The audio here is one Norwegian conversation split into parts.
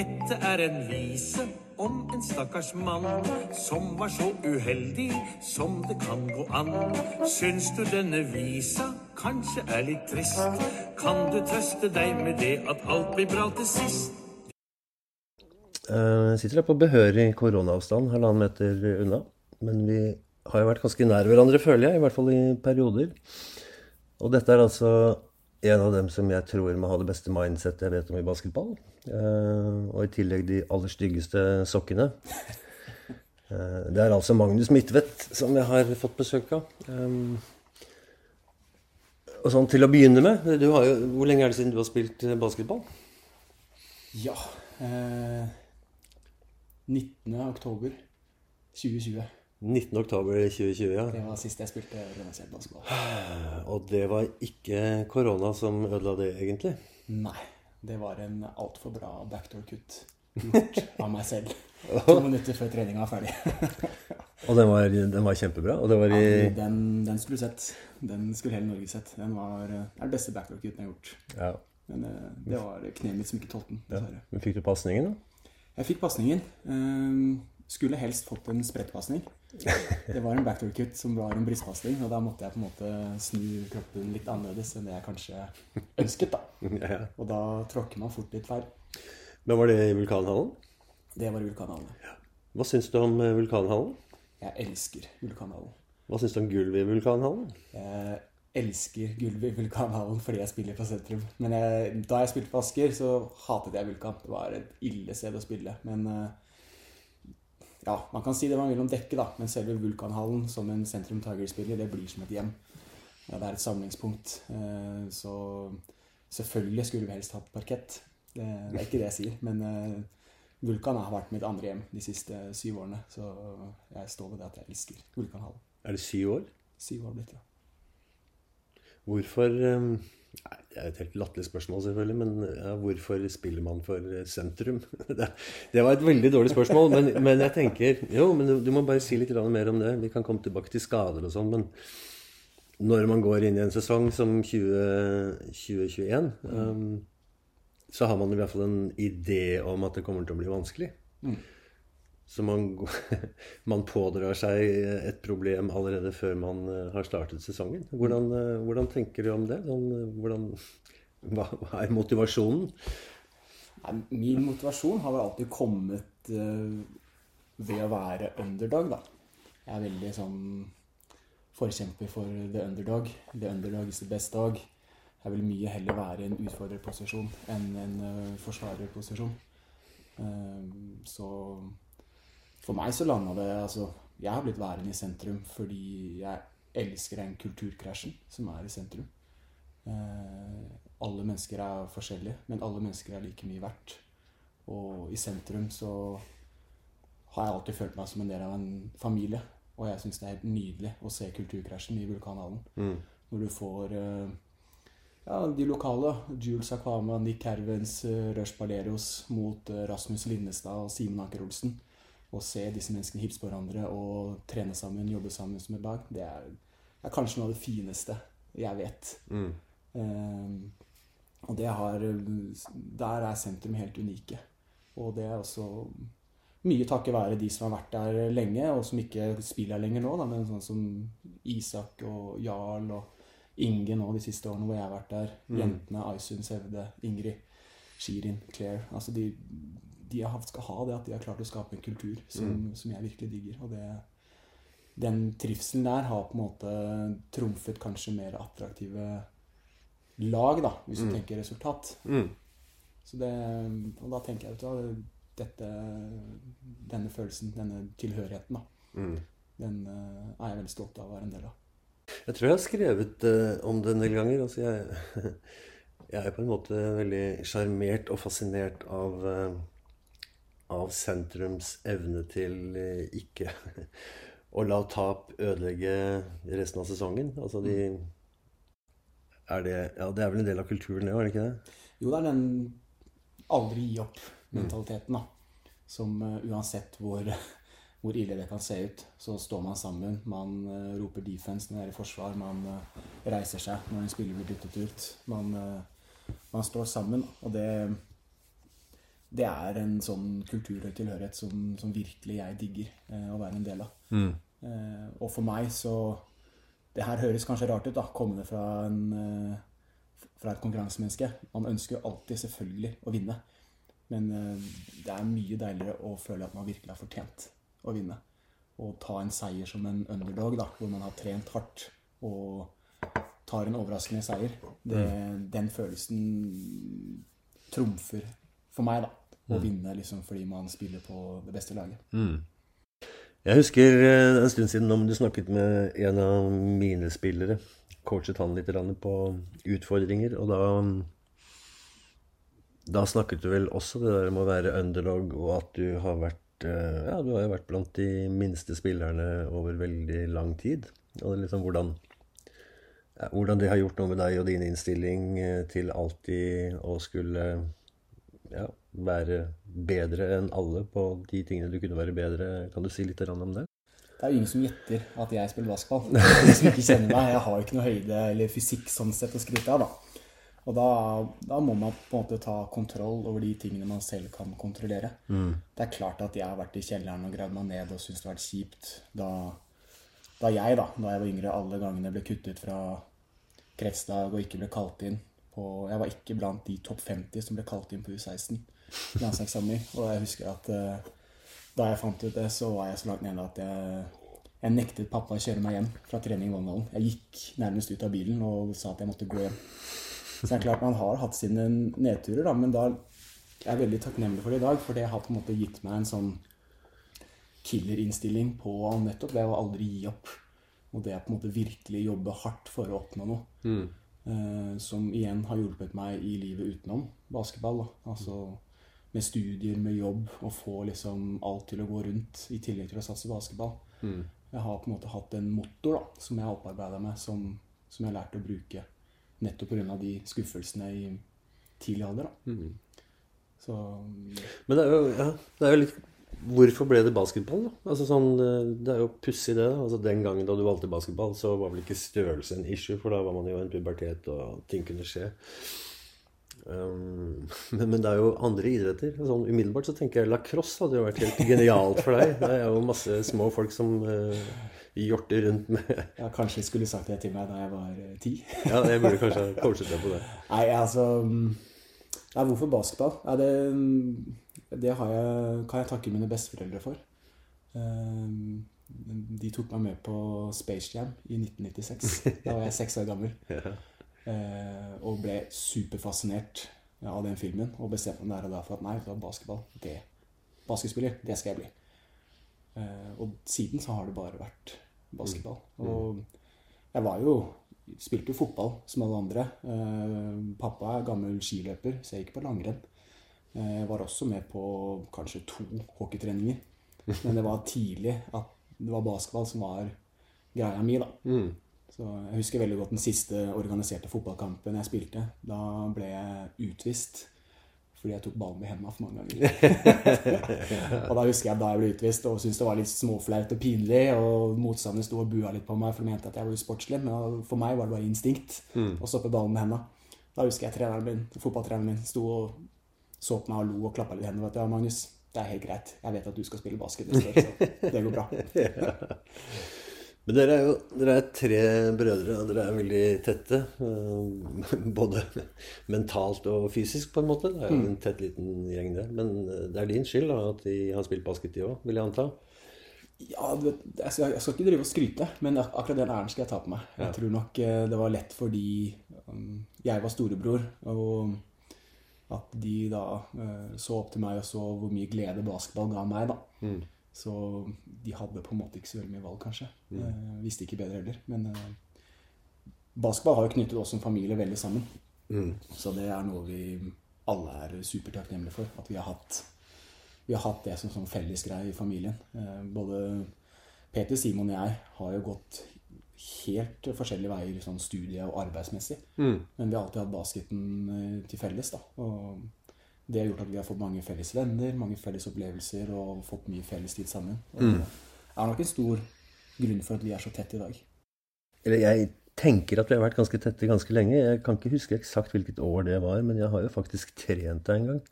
Dette er en vise om en stakkars mann som var så uheldig som det kan gå an. Syns du denne visa kanskje er litt trist, kan du trøste deg med det at alt blir bra til sist. Jeg sitter her på behørig koronaavstand, halvannen meter unna. Men vi har jo vært ganske nær hverandre, føler jeg. I hvert fall i perioder. Og dette er altså en av dem som jeg tror må ha det beste mindsettet jeg vet om i basketball. Uh, og i tillegg de aller styggeste sokkene. Uh, det er altså Magnus Midtvedt som jeg har fått besøk av. Um, og sånn til å begynne med, jo, Hvor lenge er det siden du har spilt basketball? Ja eh, 19. oktober 2020. 19. oktober 2020, ja. Det var sist jeg spilte organisert basketball. Og det var ikke korona som ødela det, egentlig? Nei. Det var en altfor bra backdoor-kutt gjort av meg selv. To minutter før treninga var ferdig. og den var, den var, kjempebra? Og det var i... Ja, den, den, skulle sett. Den skulle hele Norge sett. Den var er den beste backdoor-kutten jeg har gjort. Ja. Men eh, det var kneet mitt som ikke tålte den. Ja. Men fikk du pasningen, da? Jeg fikk pasningen. Um, skulle helst fått en sprettpasning. Det var en backdoor-kutt som var en brystpasning, og da måtte jeg på en måte snu kroppen litt annerledes enn det jeg kanskje ønsket. da. Og da tråkker man fort litt feil. Men var det i Vulkanhallen? Det var i Vulkanhallen. Ja. Hva syns du om eh, Vulkanhallen? Jeg elsker Vulkanhallen. Hva syns du om gulvet i Vulkanhallen? Jeg elsker gulvet i Vulkanhallen fordi jeg spiller på sentrum. Men jeg, da jeg spilte på Asker, så hatet jeg Vulkan. Det var et ille sted å spille. Men uh, ja, man kan si det man vil om dekket, da, men selve Vulkanhallen som en Sentrum Tiger-spiller, det blir som et hjem. Ja, det er et samlingspunkt. Eh, så selvfølgelig skulle vi helst hatt parkett. Det, det, er ikke det jeg sier. Men eh, Vulkan har vært mitt andre hjem de siste syv årene. Så jeg står ved det at jeg elsker Vulkanhallen. Er det syv år? Syv år blitt, ja. Hvorfor Nei, det er et helt latterlig spørsmål, selvfølgelig, men ja, hvorfor spiller man for sentrum? Det, det var et veldig dårlig spørsmål, men, men, jeg tenker Jo, men du, må bare si litt mer om det. Vi kan komme tilbake til skader og sånn, men når man går inn i en sesong som 20, 2021, um, så har man i hvert fall en idé om at det kommer til å bli vanskelig. Mm. Så man, man, pådrar seg et problem allerede før man eh, har startet sesongen. Hvordan, eh, hvordan tenker du om det? Sånn, eh, hvordan, hva, hva, er motivasjonen? Min motivasjon har vel alltid kommet ved å være underdog, da. Jeg er veldig sånn forkjemper for the underdog. The underdog is the best dog. Jeg vil mye heller være i en utfordrerposisjon enn en forsvarerposisjon. Så for meg så landa det altså, Jeg har blitt værende i sentrum fordi jeg elsker den kulturkrasjen som er i sentrum. Eh, alle mennesker er forskjellige, men alle mennesker er like mye verdt. Og i sentrum så har jeg alltid følt meg som en del av en familie. Og jeg syns det er helt nydelig å se kulturkrasjen i Vulkanhallen. Mm. Når du får eh, ja, de lokale. Jules Aquama, Nick Kervens, uh, Rush Balerios mot uh, Rasmus Linnestad og Simen Anker Olsen å se disse menneskene hilse på hverandre og trene sammen, jobbe sammen som et lag, det er, er kanskje noe av det fineste jeg vet. Mm. Um, og det har Der er sentrum helt unike. Og det er også mye takket være de som har vært der lenge, og som ikke spiller her lenger nå, da, men sånn som Isak og Jarl og Inge nå de siste årene hvor jeg har vært der. Mm. Jentene Aisun Sevde, Ingrid, Shirin, Claire. Altså de, de skal ha det at de har klart å skape en kultur som, mm. som jeg virkelig digger. Og det, den trivselen der har på en måte trumfet kanskje mer attraktive lag, da, hvis du mm. tenker resultat. Mm. Så det, og da tenker jeg at dette, denne følelsen, denne tilhørigheten, da, mm. den uh, er jeg veldig stolt av å være en del av. Jeg tror jeg har skrevet uh, om det en del ganger. Altså jeg, jeg er på en måte veldig sjarmert og fascinert av uh, av sentrums evne til eh, ikke å la tap ødelegge resten av sesongen. Altså de er det, ja, det er vel en del av kulturen, det, var det ikke det? Jo, det er den aldri gi opp-mentaliteten, da. Som uh, uansett hvor, hvor, ille det kan se ut, så står man sammen. Man uh, roper defense når det er i forsvar. Man uh, reiser seg når en spiller blir byttet ut. Man, man står sammen. Og det det er en sånn kultur og tilhørighet som, som virkelig jeg digger eh, å være en del av. Mm. Eh, og for meg så Det her høres kanskje rart ut, da, kommende fra, en, eh, fra et konkurransemenneske. Man ønsker jo alltid selvfølgelig å vinne. Men eh, det er mye deiligere å føle at man virkelig har fortjent å vinne. Og ta en seier som en underdog, da, hvor man har trent hardt og tar en overraskende seier. Det, Den følelsen trumfer for meg, da. Å vinne liksom fordi man spiller på det beste laget. Jeg husker eh, en stund siden om du snakket med en av mine spillere. Coachet han litt på utfordringer, og da Da snakket du vel også det der med å være underdog, og at du har vært eh, Ja, du har jo vært blant de minste spillerne over veldig lang tid. Og liksom hvordan ja, Hvordan det har gjort noe med deg og din innstilling eh, til alltid å skulle ja, være bedre enn alle på de tingene du kunne være bedre. Kan du si litt om det? Det er jo ingen som gjetter at jeg spiller basketball. De som ikke kjenner meg. Jeg har jo ikke noe høyde eller fysikk sånn sett å skryte av, da. Og da, da må man på en måte ta kontroll over de tingene man selv kan kontrollere. Det er klart at jeg har vært i kjelleren og gravd meg ned og syntes det har vært kjipt da, da jeg, da da jeg var yngre, alle gangene ble kuttet fra kretsdag og ikke ble kalt inn på Jeg var ikke blant de topp 50 som ble kalt inn på U16 landslagssamling. Og jeg husker at uh, da jeg fant ut det, så var jeg så langt nede at jeg, jeg nektet pappa å kjøre meg hjem fra trening i Våndalen. Jeg gikk nærmest ut av bilen og sa at jeg måtte gå hjem. Så det er klart man har hatt sine nedturer, da, men da jeg er veldig takknemlig for det i dag, for det har på en måte gitt meg en sånn killerinnstilling på nettopp det å aldri gi opp. Og det å på en måte virkelig jobbe hardt for å oppnå noe. Eh, som igjen har hjulpet meg i livet utenom basketball. Da. Altså med studier, med jobb, og få liksom alt til å gå rundt i tillegg til å satse basketball. Jeg har på en måte hatt en motor da, som jeg har opparbeida meg, som, som jeg har lært å bruke nettopp pga. de skuffelsene i tidlig alder. Da. Så Men det er jo, ja, det er jo litt Hvorfor ble det basketball, da? Altså sånn, eh, det er jo pussig, det. Altså Den gangen da du valgte basketball, så var vel ikke størrelse en issue, for da var man jo i en pubertet, og ting kunne skje. Um, men, men det er jo andre idretter. Sånn Umiddelbart så tenker jeg lacrosse hadde jo vært helt genialt for deg. Det er jo masse små folk som uh, hjorter rundt med Ja, kanskje skulle sagt det til meg da jeg var eh, ti. Ja, jeg burde kanskje ha coachet deg på det. Nei, altså mm, Nei, hvorfor basketball? Er det, mm, det har jeg, kan jeg takke mine besteforeldre for. Ehm, De tok meg med på Space Jam i 1996. Da var jeg seks år gammel. Eh, Og ble superfascinert av den filmen. Og bestemte meg der og da for at nei, det var basketball. Det, basketspiller, det skal jeg bli. Eh, Og siden så har det bare vært basketball. Og jeg var jo Spilte jo fotball som alle andre. Eh, Pappa er gammel skiløper, så jeg gikk på langrenn. Eh, Jeg var også med på kanskje to hockeytreninger. Men det var tidlig at det var basketball som var greia mi, da. Så jeg husker veldig godt den siste organiserte fotballkampen jeg spilte. Da ble jeg utvist fordi jeg tok ballen med hendene for mange ganger. og da husker jeg da jeg ble utvist og syntes det var litt småflaut og pinlig. Og motstanderen sto og bua litt på meg for de mente at jeg var usportslig. Men for meg var det bare instinkt å stoppe ballen med hendene. Da husker jeg treneren min, fotballtreneren min sto og så på meg og lo og klappa litt i hendene. at, Ja, Magnus, det er helt greit. Jeg vet at du skal spille basket neste år, så det går bra. Men dere er jo dere er tre brødre, og dere er veldig tette. eh, Både mentalt og fysisk, på en måte. Det er jo en tett liten gjeng, det. Men eh, det er din skyld da, at de har spilt basket, de òg, vil jeg anta? Ja, du jeg skal, jeg skal ikke drive og skryte, men akkurat den æren skal jeg ta på meg. Jeg tror nok eh, det var lett fordi um, jeg var storebror, og at de da eh, så opp til meg og så hvor mye glede basketball ga meg, da. Så de hadde på en måte ikke så veldig mye valg, kanskje. Eh, visste ikke bedre heller. Men eh, basketball har jo knyttet oss som familie veldig sammen. Så det er noe vi alle er supertakknemlige for. At vi har hatt, vi har hatt det som felles fellesgreie i familien. Eh, både Peter, Simon og jeg har jo gått helt forskjellige veier sånn studie- og arbeidsmessig. Men vi har alltid hatt basketen eh, til felles. da. Og det har gjort at vi har fått mange felles venner, mange felles opplevelser og fått mye felles tid sammen. Og det er nok en stor grunn for at vi er så tett i dag. Eller jeg tenker at vi har vært ganske tette ganske lenge. Jeg kan ikke huske eksakt hvilket år det var, men jeg har jo faktisk trent deg en gang.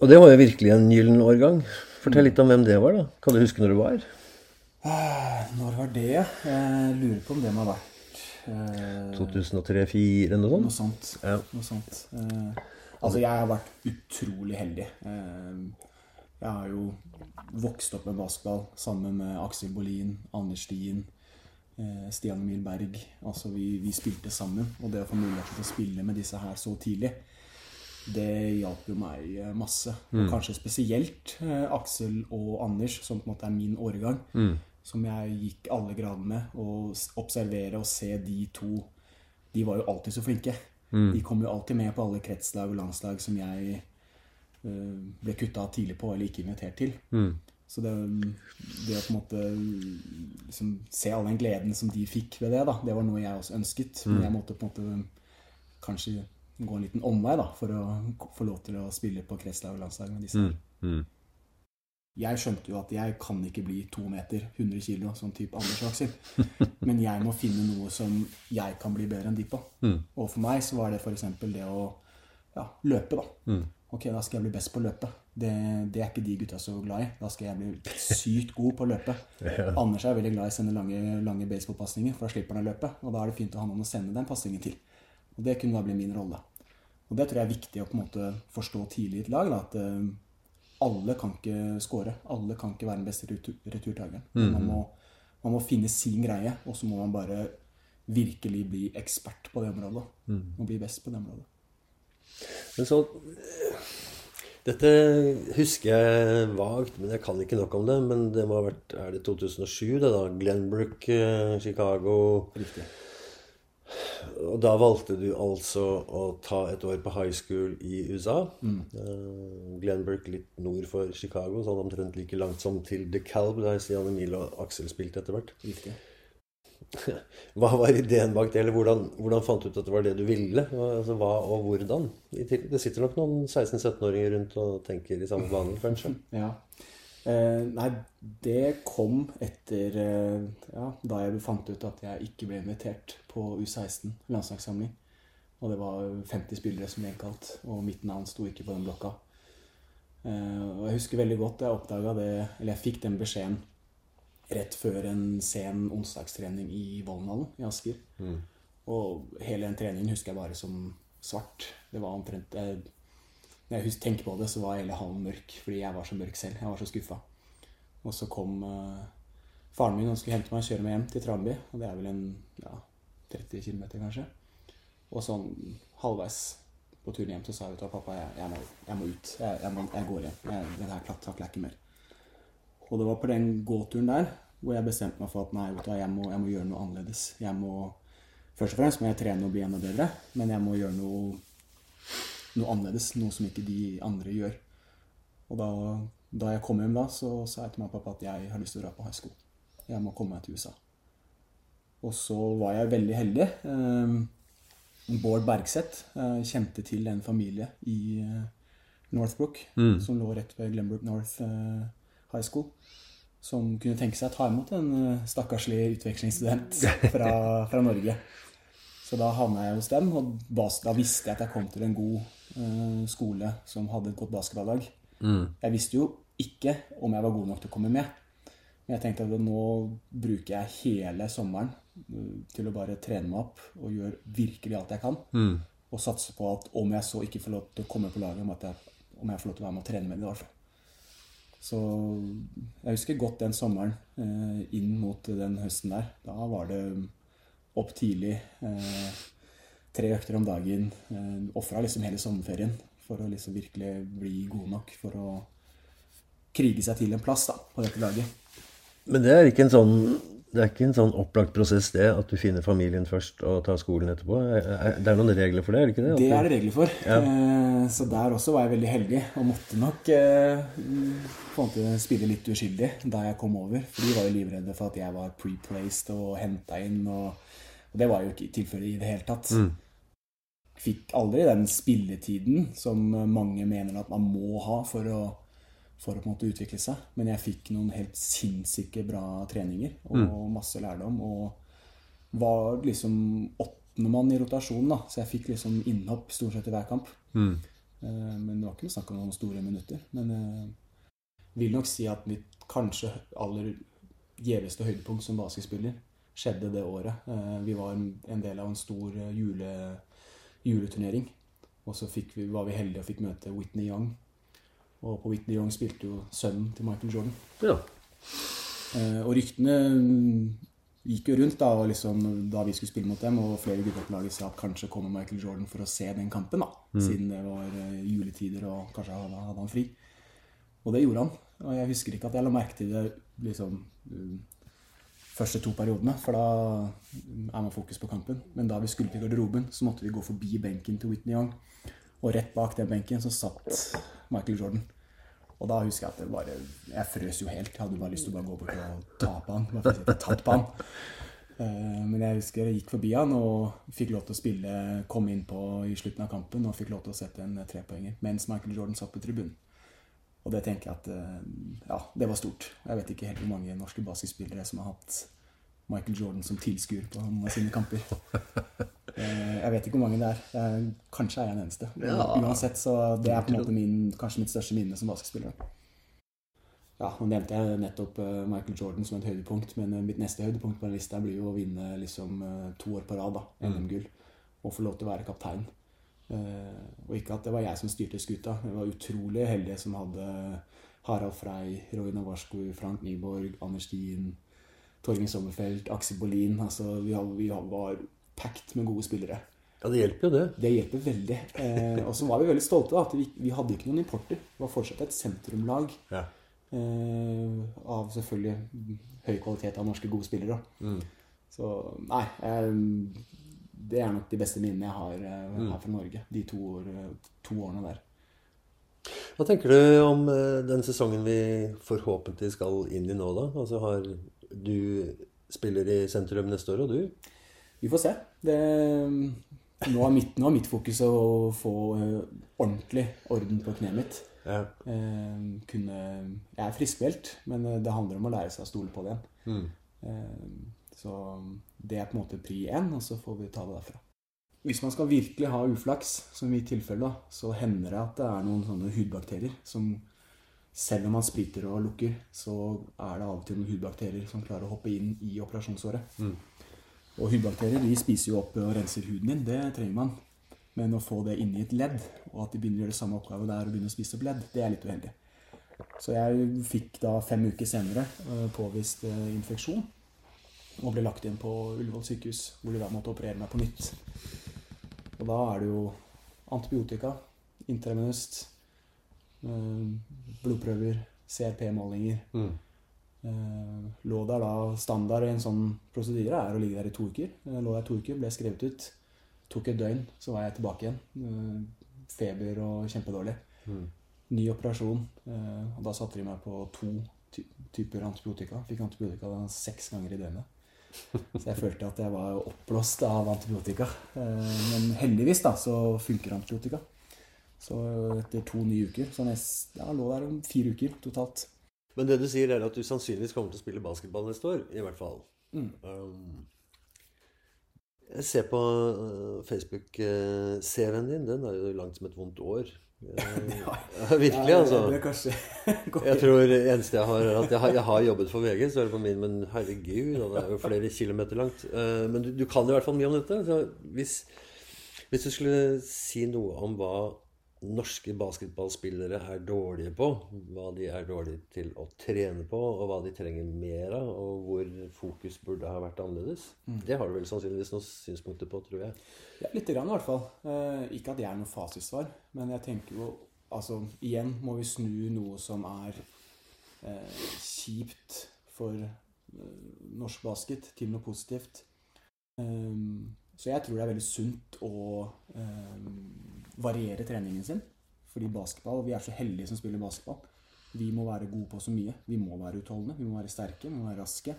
Og det var jo virkelig en gyllen årgang. Fortell litt om hvem det var, da. Kan du huske når det var? Ah, Når var det? Jeg lurer på om det må ha vært eh, 2003-2004, noe Noe sånt? Ja. Noe sånt. Eh, altså, jeg har vært utrolig heldig. Eh, jeg har jo vokst opp med basketball sammen med Aksel Bolin, Anders Stien, eh, Stian Emil Berg. Altså, vi, vi spilte sammen. Og det å få muligheten til å spille med disse her så tidlig, det hjalp jo meg masse. Og kanskje spesielt Aksel og Anders, som på en måte er min årgang. Som jeg gikk alle gradene med. Og observere og se de to De var jo alltid så flinke. De kom jo alltid med på alle kretslag og landslag som jeg eh, ble kutta tidlig på eller ikke invitert til. Så det, det å på en måte liksom, se all den gleden som de fikk ved det, da, det var noe jeg også ønsket. Men jeg måtte på en måte kanskje gå en liten omvei da, for å få lov til å spille på kretslag og landslag med disse. her. Jeg skjønte jo at jeg kan ikke bli to meter, 100 kilo, sånn type Anders Aksel. Men jeg må finne noe som jeg kan bli bedre enn de på. Og for meg så var det f.eks. det å ja, løpe, da. Ok, da skal jeg bli best på å løpe. Det, det er ikke de gutta så glad i. Da skal jeg bli sykt god på å løpe. Anders er veldig glad i å sende lange, lange baseballpasninger, for da slipper han å løpe. Og da er det fint å ha noen å sende den pasningen til. Og det kunne da bli min rolle. Og det tror jeg er viktig å på en måte forstå tidlig i et lag. Da, at eh, alle kan ikke score. Alle kan ikke være den beste retur returtakeren. Man, må, man må finne sin greie, og så må man bare virkelig bli ekspert på det området. Og bli best på det området. Men så Dette husker jeg vagt, men jeg kan ikke nok om det. Men det må ha vært Er det 2007, det da? Glenbrook, eh, Chicago Riktig. Og da valgte du altså å ta et år på high school i USA. Eh, Glenbrook litt nord for Chicago, sånn omtrent like langt som til DeKalb, der Stian Emil og Aksel spilte etter hvert. Riktig. Hva var ideen bak det, eller hvordan, hvordan fant du ut at det var det du ville? Altså, hva og hvordan? Det sitter nok noen 16-17-åringer rundt og tenker i samme bane, kanskje. Ja. Eh, nei, det kom etter eh, ja, da jeg fant ut at jeg ikke ble invitert på U16 landslagssamling. Og det var 50 spillere som ble innkalt, og mitt navn sto ikke på den blokka. Eh, og jeg husker veldig godt jeg oppdaga det Eller jeg fikk den beskjeden rett før en sen onsdagstrening i Vollenhallen i Asker. Og hele den treningen husker jeg bare som svart. Det var omtrent jeg, Når jeg tenker på det, så var hele hallen mørk fordi jeg var så mørk selv. Jeg var så skuffa. Og så kom uh, faren min og skulle hente meg og kjøre meg hjem til Tranby. Og det er vel en ja, 30 km, kanskje. Og sånn halvveis på turen hjem så sa jeg til pappa jeg, jeg, må, jeg må ut. Jeg, jeg, må, jeg går hjem. Det her takler jeg ikke mer. Og det var på den gåturen der hvor jeg bestemte meg for at nei, du, jeg, må, jeg må gjøre noe annerledes. Jeg må, Først og fremst må jeg trene og bli enda bedre, men jeg må gjøre noe, noe annerledes. Noe som ikke de andre gjør. Og da, da jeg kom hjem da, så sa jeg til mamma og pappa at jeg har lyst til å dra på high school. Jeg må komme meg til USA. Og så var jeg veldig heldig. Eh, Bård Bergseth eh, kjente til en familie i Northbrook Northbrook, som lå rett ved Glenbrook North eh, High School. Som kunne tenke seg å ta imot en eh, stakkarslig utvekslingsstudent fra, fra Norge. Så da havna jeg hos dem, og da visste jeg at jeg kom til en god eh, skole som hadde et godt basketballag. Jeg visste jo ikke om jeg var god nok til å komme med. Men jeg tenkte at nå bruker jeg hele sommeren uh, til å bare trene meg opp og gjøre virkelig alt jeg kan. Og satse på at om jeg så ikke får lov til å komme på laget, om, jeg, om jeg får lov til å være med og trene med det i hvert fall. Så jeg husker godt den sommeren eh, inn mot den høsten der. Da var det opp tidlig, eh, tre økter om dagen. Eh, Ofra liksom hele sommerferien for å liksom virkelig bli god nok for å krige seg til en plass da, på dette laget. Men det er ikke en sånn det er ikke en sånn opplagt prosess det, at du finner familien først og tar skolen etterpå? Er- er- Det er noen regler for det, er det ikke det? Det er det regler for. Ja. Så der også var jeg veldig heldig og måtte nok eh, på en måte spille litt uskyldig da jeg kom over. For de var jo livredde for at jeg var pre-placed og henta inn. Og, det var jo ikke tilfellet i det hele tatt. Fikk aldri den spilletiden som mange mener at man må ha for å, for å på en måte utvikle seg. Men jeg fikk noen helt sinnssyke bra treninger og masse lærdom. Og var liksom åttendemann i rotasjonen, da. Så jeg fikk liksom innhopp stort sett i hver kamp. Mm. men det var ikke snakk om noen store minutter. Men jeg vil nok si at mitt kanskje aller gjeveste høydepunkt som basketspiller skjedde det året. Eh, vi var en del av en stor jule, juleturnering. Og så vi, var vi heldige og fikk møte Whitney Young. Og på Whitney Young spilte jo sønnen til Michael Jordan. Ja. Og ryktene gikk jo rundt da, liksom, da vi skulle spille mot dem, og flere gutter på laget sa at kanskje kommer Michael Jordan for å se den kampen, da. Mm. Siden det var uh, juletider og kanskje hadde, hadde, han fri. Og det gjorde han. Og jeg husker ikke at jeg la merke til det liksom um, første to periodene, for da er man fokus på kampen. Men da vi skulle til garderoben, så måtte vi gå forbi benken til Whitney Young. Og rett bak den benken så satt Michael Jordan. Og da husker jeg at det bare Jeg frøs jo helt. Jeg hadde bare lyst til å gå bort og ta på han. Bare for tatt på han. Eh, men jeg husker jeg gikk forbi han og fikk lov til å spille, komme inn på i slutten av kampen og fikk lov til å sette en trepoenger mens Michael Jordan satt på tribunen. Og det tenker jeg at eh, Ja, det var stort. Jeg vet ikke helt hvor mange norske basketspillere som har hatt Michael Jordan som tilskuer på noen av sine kamper. Eh, jeg vet ikke hvor mange det er. Kanskje er jeg den eneste. Ja. Uansett, så det er på en måte min, kanskje mitt største minne som basketspiller. Ja, nå nevnte jeg nettopp eh, Michael Jordan som et høydepunkt, men mitt neste høydepunkt på den lista blir jo å vinne liksom to år på rad, da, mm. NM-gull, og få lov til å være kaptein. Og ikke at det var jeg som styrte skuta. Jeg var utrolig heldig som hadde Harald Frei, Roy Navarsko, Frank Nyborg, Anders Stien, Torgen Sommerfelt, Aksel Bolin. Altså, vi, vi var packed med gode spillere. Ja, det hjelper jo det. Det hjelper veldig. Eh, og så var vi veldig stolte. da, at vi, vi, hadde ikke noen importer. Det var fortsatt et sentrumlag. Ja. Eh, av selvfølgelig høy kvalitet av norske gode spillere. Mm. Så nei eh, Det er nok de beste minnene jeg har eh, mm. her fra Norge. De to, år, to, årene der. Hva tenker du om eh, den sesongen vi forhåpentlig skal inn i nå, da? Altså har du spiller i sentrum neste år, og du? Vi får se. Det, nå, er mitt, nå, er mitt, fokus å få ordentlig orden på kneet mitt. Ja. Kunne, jeg er friskmeldt, men det handler om å lære seg å stole på det igjen. Mm. så det er på en måte pri én, og så får vi ta det derfra. Hvis man skal virkelig ha uflaks, som i mitt tilfelle, så hender det at det er noen sånne hudbakterier som selv om man spriter og lukker, så er det av og til noen hudbakterier som klarer å hoppe inn i operasjonsåret. Mm. Og hudbakterier de spiser jo opp og renser huden din. Det trenger man. Men å få det inn i et ledd, og at de begynner å gjøre det samme oppgave der og begynner å spise opp ledd, det er litt uheldig. Så jeg fikk da fem uker senere uh, påvist uh, infeksjon og ble lagt inn på Ullevål sykehus, hvor de da måtte operere meg på nytt. Og da er det jo antibiotika, intravenøst, uh, blodprøver, CRP-målinger. Mm. Eh, lå der da Standard i en sånn prosedyre er å ligge der i to uker. Eh, lå der to uker, ble skrevet ut. Tok et døgn, så var jeg tilbake igjen. Eh, feber og kjempedårlig. Mm. Ny operasjon. Og da satte de meg på to typer antibiotika. Fikk antibiotika seks ganger i døgnet. Så jeg følte at jeg var oppblåst av antibiotika. Men heldigvis da, så funker antibiotika. Så etter to nye uker Så jeg ja, lå der om fire uker totalt. Men det du sier, er at du sannsynligvis kommer til å spille basketball neste år. I hvert fall. Mm. Um, jeg ser på uh, Facebook-CV-en din. Den er jo langt som et vondt år. Ja, virkelig, altså. jeg tror det eneste jeg har er at jeg har, jeg har, jobbet for VG, så er det på min, men herregud, det er jo flere kilometer langt. Uh, men du, du, kan i hvert fall mye om dette. Så hvis, hvis du skulle si noe om hva norske basketballspillere er dårlige på, hva de er dårlige til å trene på, og hva de trenger mer av, og hvor fokus burde ha vært annerledes. Mm. Det har du vel sannsynligvis noen synspunkter på, tror jeg. Ja, Lite grann, i hvert fall. Eh, ikke at det er noe fasitsvar, men jeg tenker jo Altså, igjen må vi snu noe som er eh, kjipt for eh, norsk basket, til noe positivt. Um, så jeg tror det er veldig sunt å eh, variere treningen sin. Fordi basketball, vi er så heldige som spiller basketball. Vi må være gode på så mye. Vi må være utholdende, vi må være sterke, vi må være raske.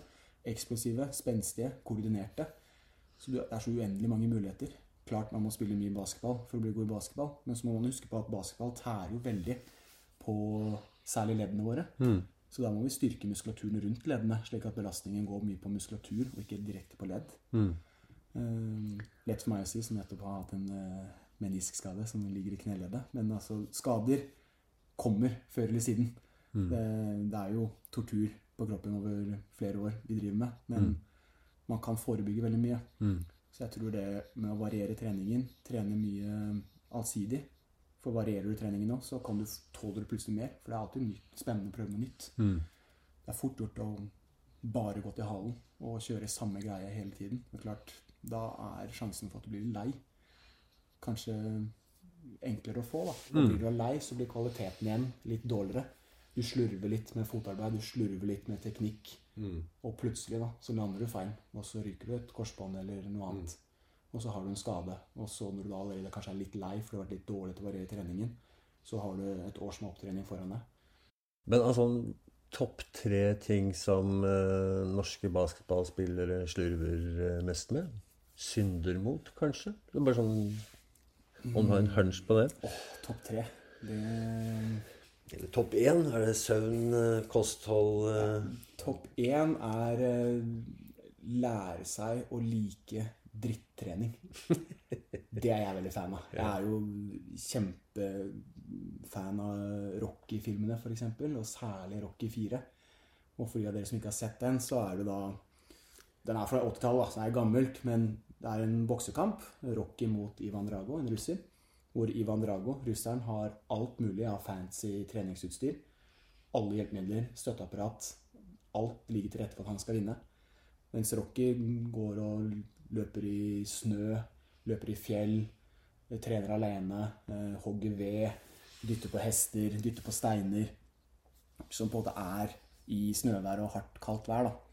Eksplosive, spenstige, koordinerte. Så det er så uendelig mange muligheter. Klart man må spille mye basketball for å bli god i basketball, men så må man huske på at basketball tærer jo veldig på særlig leddene våre. Mm. Så da må vi styrke muskulaturen rundt leddene, slik at belastningen går mye på muskulatur og ikke direkte på ledd. Mm. Uh, lett for meg å si, som nettopp har hatt en uh, meniskskade som ligger i kneleddet. Men altså, skader kommer før eller siden. Mm. Det, det er jo tortur på kroppen over flere år vi driver med. Men Mm. man kan forebygge veldig mye. Mm. Så jeg tror det med å variere treningen, trene mye allsidig For varierer du treningen nå, så kan du tåler du plutselig mer. For det er alltid nytt, spennende å prøve noe nytt. Mm. Det er fort gjort å bare gå til halen og kjøre samme greie hele tiden. Men klart, da er sjansen for at du blir lei, kanskje enklere å få. da. Og Mm. blir du lei, så blir kvaliteten igjen litt dårligere. Du slurver litt med fotarbeid, du slurver litt med teknikk. Mm. Og plutselig da, så lander du feil, og så ryker du et korsbånd eller noe annet. Og så har du en skade. Og så når du da allerede kanskje er litt lei, for du har vært litt dårlig til å variere treningen, så har du et års med opptrening foran deg. Men altså topp tre ting som eh, norske basketballspillere slurver eh, mest med? Syndermot, kanskje? Det er bare sånn Om du har en hunch på det? Åh, topp tre. Det Eller topp én? Er det søvn, eh, kosthold ja, Topp én er eh, lære seg å like drittrening. Det er jeg veldig fan av. Jeg er jo kjempefan av Rocky-filmene, f.eks., og særlig Rocky 4. Og for de av dere som ikke har sett den, så er det da Den er fra 80-tallet, så den er gammelt, men det er en boksekamp. Rocky mot Ivan Drago, en russer. Hvor Ivan Drago, russeren, har alt mulig av fancy treningsutstyr. Alle hjelpemidler, støtteapparat. Alt ligger til rette for at han skal vinne. Mens Rocky går og løper i snø, løper i fjell, eh, trener alene, eh, hogger ved, dytter på hester, dytter på steiner. Som på en måte er i snøvær og hardt, kaldt vær. da.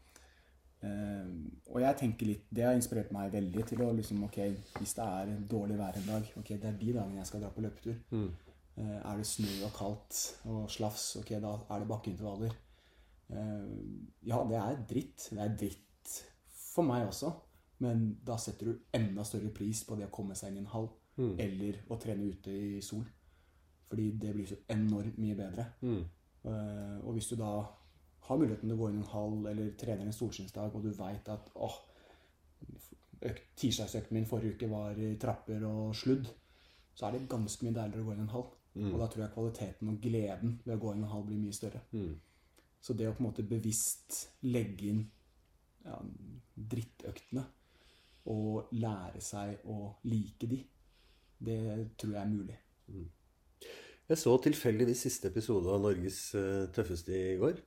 Eh, og jeg tenker litt, Det har inspirert meg veldig til å liksom, ok, hvis det er dårlig vær en dag, ok, det er de dagene jeg skal dra på løpetur. Mm. Eh, er det snø og kaldt og slafs, ok, da er det bakkeintervaller. Eh, ja, det er dritt. Det er dritt for meg også. Men da setter du enda større pris på det å komme seg inn i en hall. Mm. Eller å trene ute i sol. Fordi det blir så enormt mye bedre. Mm. Og hvis du da har muligheten til å gå inn i en hall eller trene en solskinnsdag, og du veit at åh, tirsdagsøkten min forrige uke var i trapper og sludd, så er det ganske mye deiligere å gå inn i en hall. Mm. Og da tror jeg kvaliteten og gleden ved å gå inn i en hall blir mye større. Mm. Så det å på en måte bevisst legge inn ja, drittøktene og lære seg å like de, det tror jeg er mulig. Jeg så tilfeldigvis siste episode av Norges eh, tøffeste i går.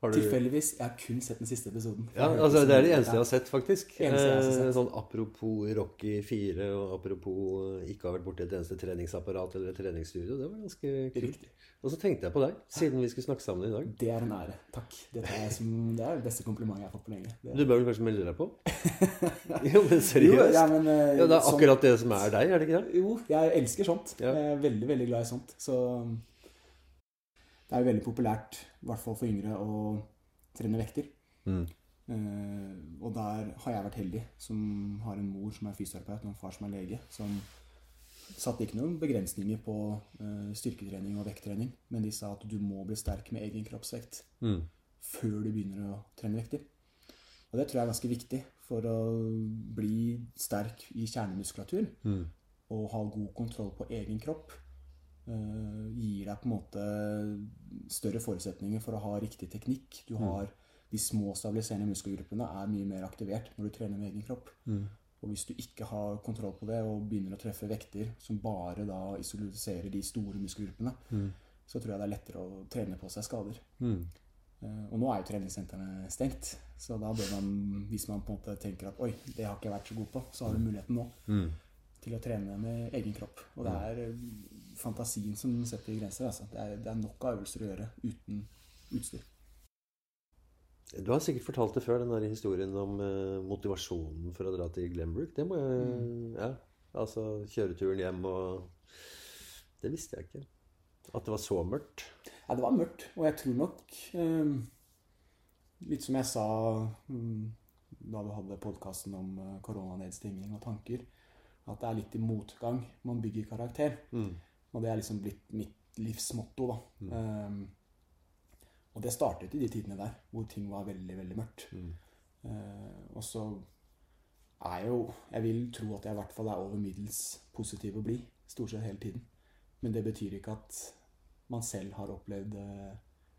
Har du Tilfeldigvis. Jeg har kun sett den siste episoden. Ja, altså Det er det eneste jeg har sett, faktisk. Eneste jeg har Eh, sett. Sånn Apropos Rocky 4, og apropos eh, ikke ha vært borti et eneste treningsapparat eller treningsstudio. Det var ganske kult. Riktig. Og så tenkte jeg på deg, siden vi skulle snakke sammen i dag. Det er en ære. Takk. Det, er, som, det er det beste komplimentet jeg har fått på lenge. Det, Du bør vel kanskje melde deg på? jo, men seriøst. Jo, ja, men, eh, Ja, det er akkurat akkurat det som er deg, er det ikke det? Jo, jeg elsker sånt. Ja. Jeg er veldig, veldig glad i sånt. Så det er jo veldig populært, i hvert fall for yngre, å trene vekter. Mm. Eh, og der har jeg vært heldig, som har en mor som er fysioterapeut og en far som er lege, som satte ikke noen begrensninger på eh, styrketrening og vekttrening, men de sa at du må bli sterk med egen kroppsvekt Mm. før du begynner å trene vekter. Og det tror jeg er ganske viktig for å bli sterk i kjernemuskulatur Mm. og ha god kontroll på egen kropp. Eh, gir deg på en måte større forutsetninger for å ha riktig teknikk. Du har De små stabiliserende muskelgruppene er mye mer aktivert når du trener med egen kropp. Mm. Og hvis du ikke har kontroll på det og begynner å treffe vekter som bare da isolerer de store muskelgruppene, Mm. så tror jeg det er lettere å trene på seg skader. Mm. Eh, Og nå er jo treningssentrene stengt, så da bør man, hvis man på en måte tenker at oi, det har ikke jeg vært så god på, så har du muligheten nå Mm. til å trene med egen kropp. Og det er fantasien som setter grenser. Altså. Det, er, det er nok av øvelser å gjøre uten utstyr. Du har sikkert fortalt det før, den der historien om eh, motivasjonen for å dra til Glenbrook. Det må jeg Ja. Altså kjøreturen hjem og Det visste jeg ikke. At det var så mørkt. Ja, det var mørkt, og jeg tror nok eh, Litt som jeg sa mm, da du hadde podkasten om koronanedstigning koronanedstenging og tanker, at det er litt i motgang man bygger karakter. Mm. Og det er liksom blitt mitt livsmotto, da. Eh, og det startet i de tidene der hvor ting var veldig, veldig mørkt. Mm. Uh, og så er jo Jeg vil tro at jeg i hvert fall er over middels positiv og blid stort sett hele tiden. Men det betyr ikke at man selv har opplevd uh,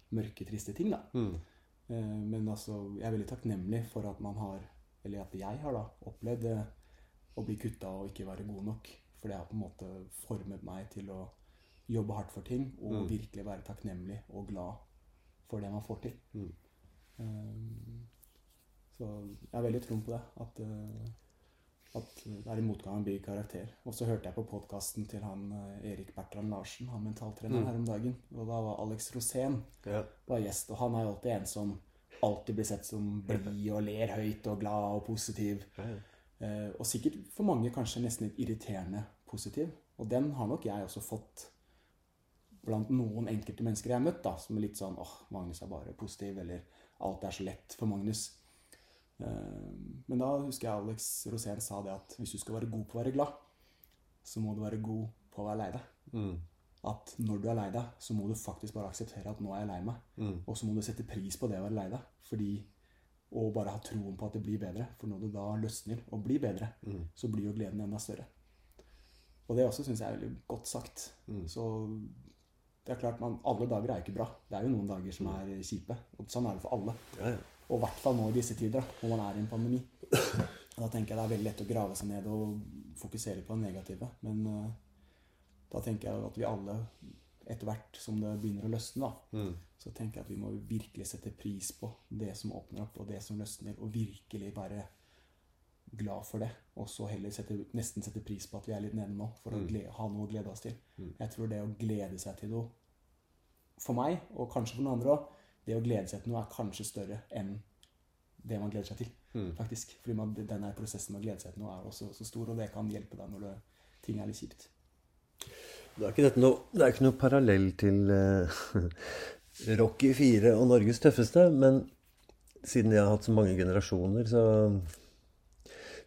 mørke, triste ting, da. Mm. Uh, men altså, jeg er veldig takknemlig for at man har, eller at jeg har da, opplevd eh, å bli kutta og ikke være god nok. For det har på en måte formet meg til å jobbe hardt for ting og Mm. virkelig være takknemlig og glad for det man får til. Mm. Um, så jeg har veldig troen på det. At, uh, at det er i motgang blir karakter. Og så hørte jeg på podkasten til han eh, Erik Bertrand Larsen, han mentaltreneren Mm. her om dagen. Og da var Alex Rosén Ja. var gjest, og han er jo alltid en som alltid blir sett som blid og ler høyt og glad og positiv. Ja, ja. Eh, og sikkert for mange kanskje nesten litt irriterende positiv. Og den har nok jeg også fått blant noen enkelte mennesker jeg har møtt, da, som er litt sånn åh, Magnus er bare positiv, eller alt er så lett for Magnus. Eh, men da husker jeg Alex Rosén sa det at hvis du skal være god på å være glad, så må du være god på å være lei deg. Mm. At når du er lei deg, så må du faktisk bare akseptere at nå er jeg lei meg. Mm. Og så må du sette pris på det å være lei deg. Fordi, og bare ha troen på at det blir bedre. For når du da løsner og blir bedre, Mm. så blir jo gleden enda større. Og det også syns jeg er veldig godt sagt. Mm. Så det er klart, man, alle dager er ikke bra. Det er jo noen dager som er kjipe. Og sånn er det for alle. Ja, ja. Og i hvert fall nå i disse tider, da, når man er i en pandemi. Da tenker jeg det er veldig lett å grave seg ned og fokusere på det negative. Men uh, da tenker jeg at vi alle, etter hvert som det begynner å løsne, da, Mm. så tenker jeg at vi må virkelig sette pris på det som åpner opp, og det som løsner, og virkelig være glad for det. Og så heller sette, nesten sette pris på at vi er litt nede nå, for å Mm. glede, ha noe å glede oss til. Mm. Jeg tror det å glede seg til noe, for meg, og kanskje for noen andre òg, det å glede seg til noe er kanskje større enn det man gleder seg til. Mm. faktisk. Fordi man, den prosessen med å glede seg til noe er også så stor, og det kan hjelpe deg når det, ting er litt kjipt. Det er ikke, noe, det er ikke noe parallell til uh, Rocky 4 og Norges tøffeste, men siden jeg har hatt så mange generasjoner, så,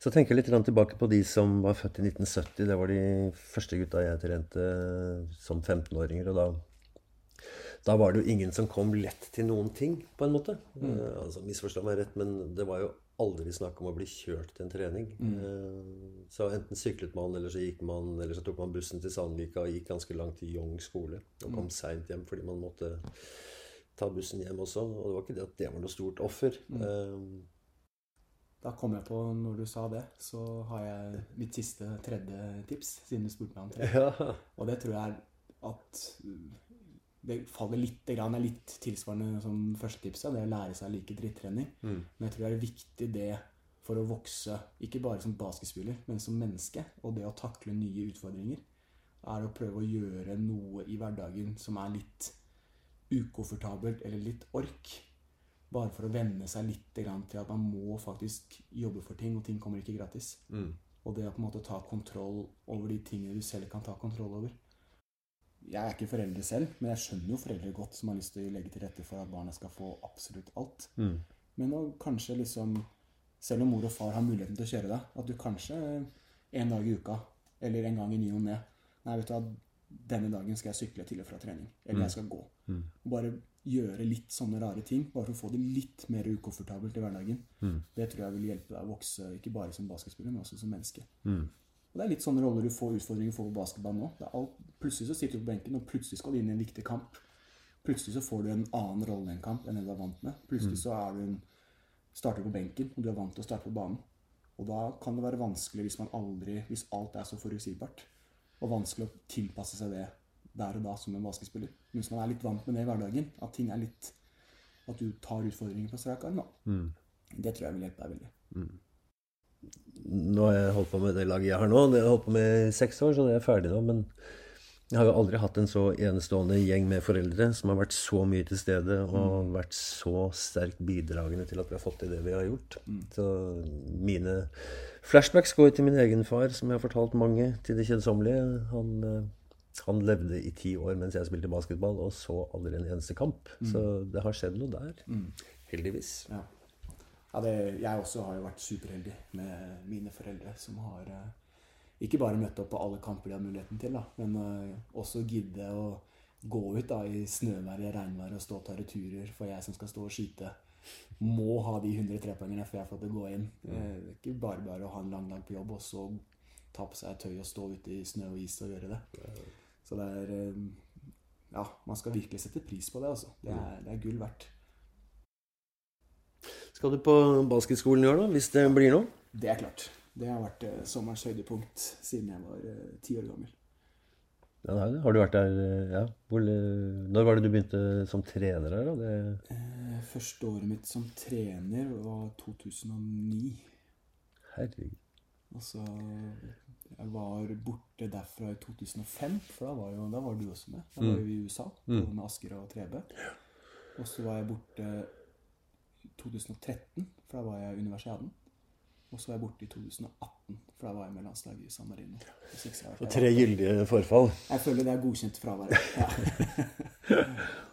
så tenker jeg litt tilbake på de som var født i 1970. Det var de første gutta jeg trente som 15-åringer. Og da, da var det jo ingen som kom lett til noen ting, på en måte. Eh, altså, Misforstå meg rett, men det var jo aldri snakk om å bli kjørt til en trening. Mm. så enten syklet man, eller så gikk man, eller så tok man bussen til Sandvika og gikk ganske langt til Jong skole. Og kom seint hjem fordi man måtte ta bussen hjem også. Og det var ikke det at det var noe stort offer. Eh, Da kom jeg på, når du sa det, så har jeg mitt siste tredje tips, siden du spurte meg om tre. ja. Og det tror jeg er at det faller litt, er litt tilsvarende som første tipset, det å lære seg å like drittrening. Mm. Men jeg tror det er viktig det for å vokse, ikke bare som basketspiller, men som menneske. Og det å takle nye utfordringer er å prøve å gjøre noe i hverdagen som er litt ukomfortabelt eller litt ork. Bare for å venne seg litt til at man må faktisk jobbe for ting, og ting kommer ikke gratis. Mm. Og det å på en måte ta kontroll over de tingene du selv kan ta kontroll over. Jeg er ikke foreldre selv, men jeg skjønner jo foreldre godt som har lyst til å legge til rette for at barna skal få absolutt alt. Mm. Men å kanskje liksom Selv om mor og far har muligheten til å kjøre deg, at du kanskje en dag i uka, eller en gang i ny og ne Nei, vet du hva, denne dagen skal jeg sykle til og fra trening. Eller jeg skal gå. Mm. Bare gjøre litt sånne rare ting, bare for å få det litt mer ukomfortabelt i hverdagen. Mm. Det tror jeg vil hjelpe deg å vokse, ikke bare som basketspiller, men også som menneske. Mm. Og Det er litt sånne roller du får utfordringer for på basketball nå. Det alt, plutselig så sitter du på benken, og plutselig skal du inn i en viktig kamp. Plutselig så får du en annen rolle i en kamp enn det du er vant med. Plutselig så er du en, starter på benken, og du er vant til å starte på banen. Og da kan det være vanskelig hvis man aldri, hvis alt er så forutsigbart, og vanskelig å tilpasse seg det der og da som en basketspiller. Men hvis man er litt vant med det i hverdagen, at ting er litt At du tar utfordringer på strak arm. Mm. Det tror jeg vil hjelpe deg veldig. Nå har jeg holdt på med det laget jeg har nå. Det har jeg holdt på med i seks år, så det er ferdig nå. Men jeg har jo aldri hatt en så enestående gjeng med foreldre som har vært så mye til stede og vært så sterkt bidragende til at vi har fått til det vi har gjort. Så mine flashbacks går til min egen far, som jeg har fortalt mange til det kjedsommelige. Han, eh, han levde i ti år mens jeg spilte basketball, og så aldri en eneste kamp. Så det har skjedd noe der. Heldigvis. Ja. Ja, det, jeg også har jo vært superheldig med mine foreldre, som har eh, ikke bare møtt opp på alle kamper de har muligheten til, da, men eh, også gidde å gå ut da, i og regnvær og stå og ta returer for jeg som skal stå og skyte må ha de 100 trepoengene før jeg får til å gå inn. Eh, Det er ikke bare bare å ha en lang dag på jobb og så ta på seg tøy og stå ute i snø og is og gjøre det. Så det er eh, Ja, man skal virkelig sette pris på det, altså. Det er, det er gull verdt. Skal du på basketskolen i år, da? Hvis det blir noe? Det er klart. Det har vært eh, sommerens høydepunkt siden jeg var eh, ti år gammel. Ja, det er det. Har du vært der eh, ja. Hvor, Når var det du begynte som trener her? da? Det, Eh, Første året mitt som trener var 2009. herregud. Altså Jeg var borte derfra i 2005, for da var, jo, da var du også med. Da var vi i USA mm. med Asker og Trebe. Og så var jeg borte 2013, for da var jeg i Universiaden. Og så var jeg borte i 2018, for da var jeg med landslaget i San Marino. Så tre gyldige forfall. Jeg føler det er godkjent fravær. Ja.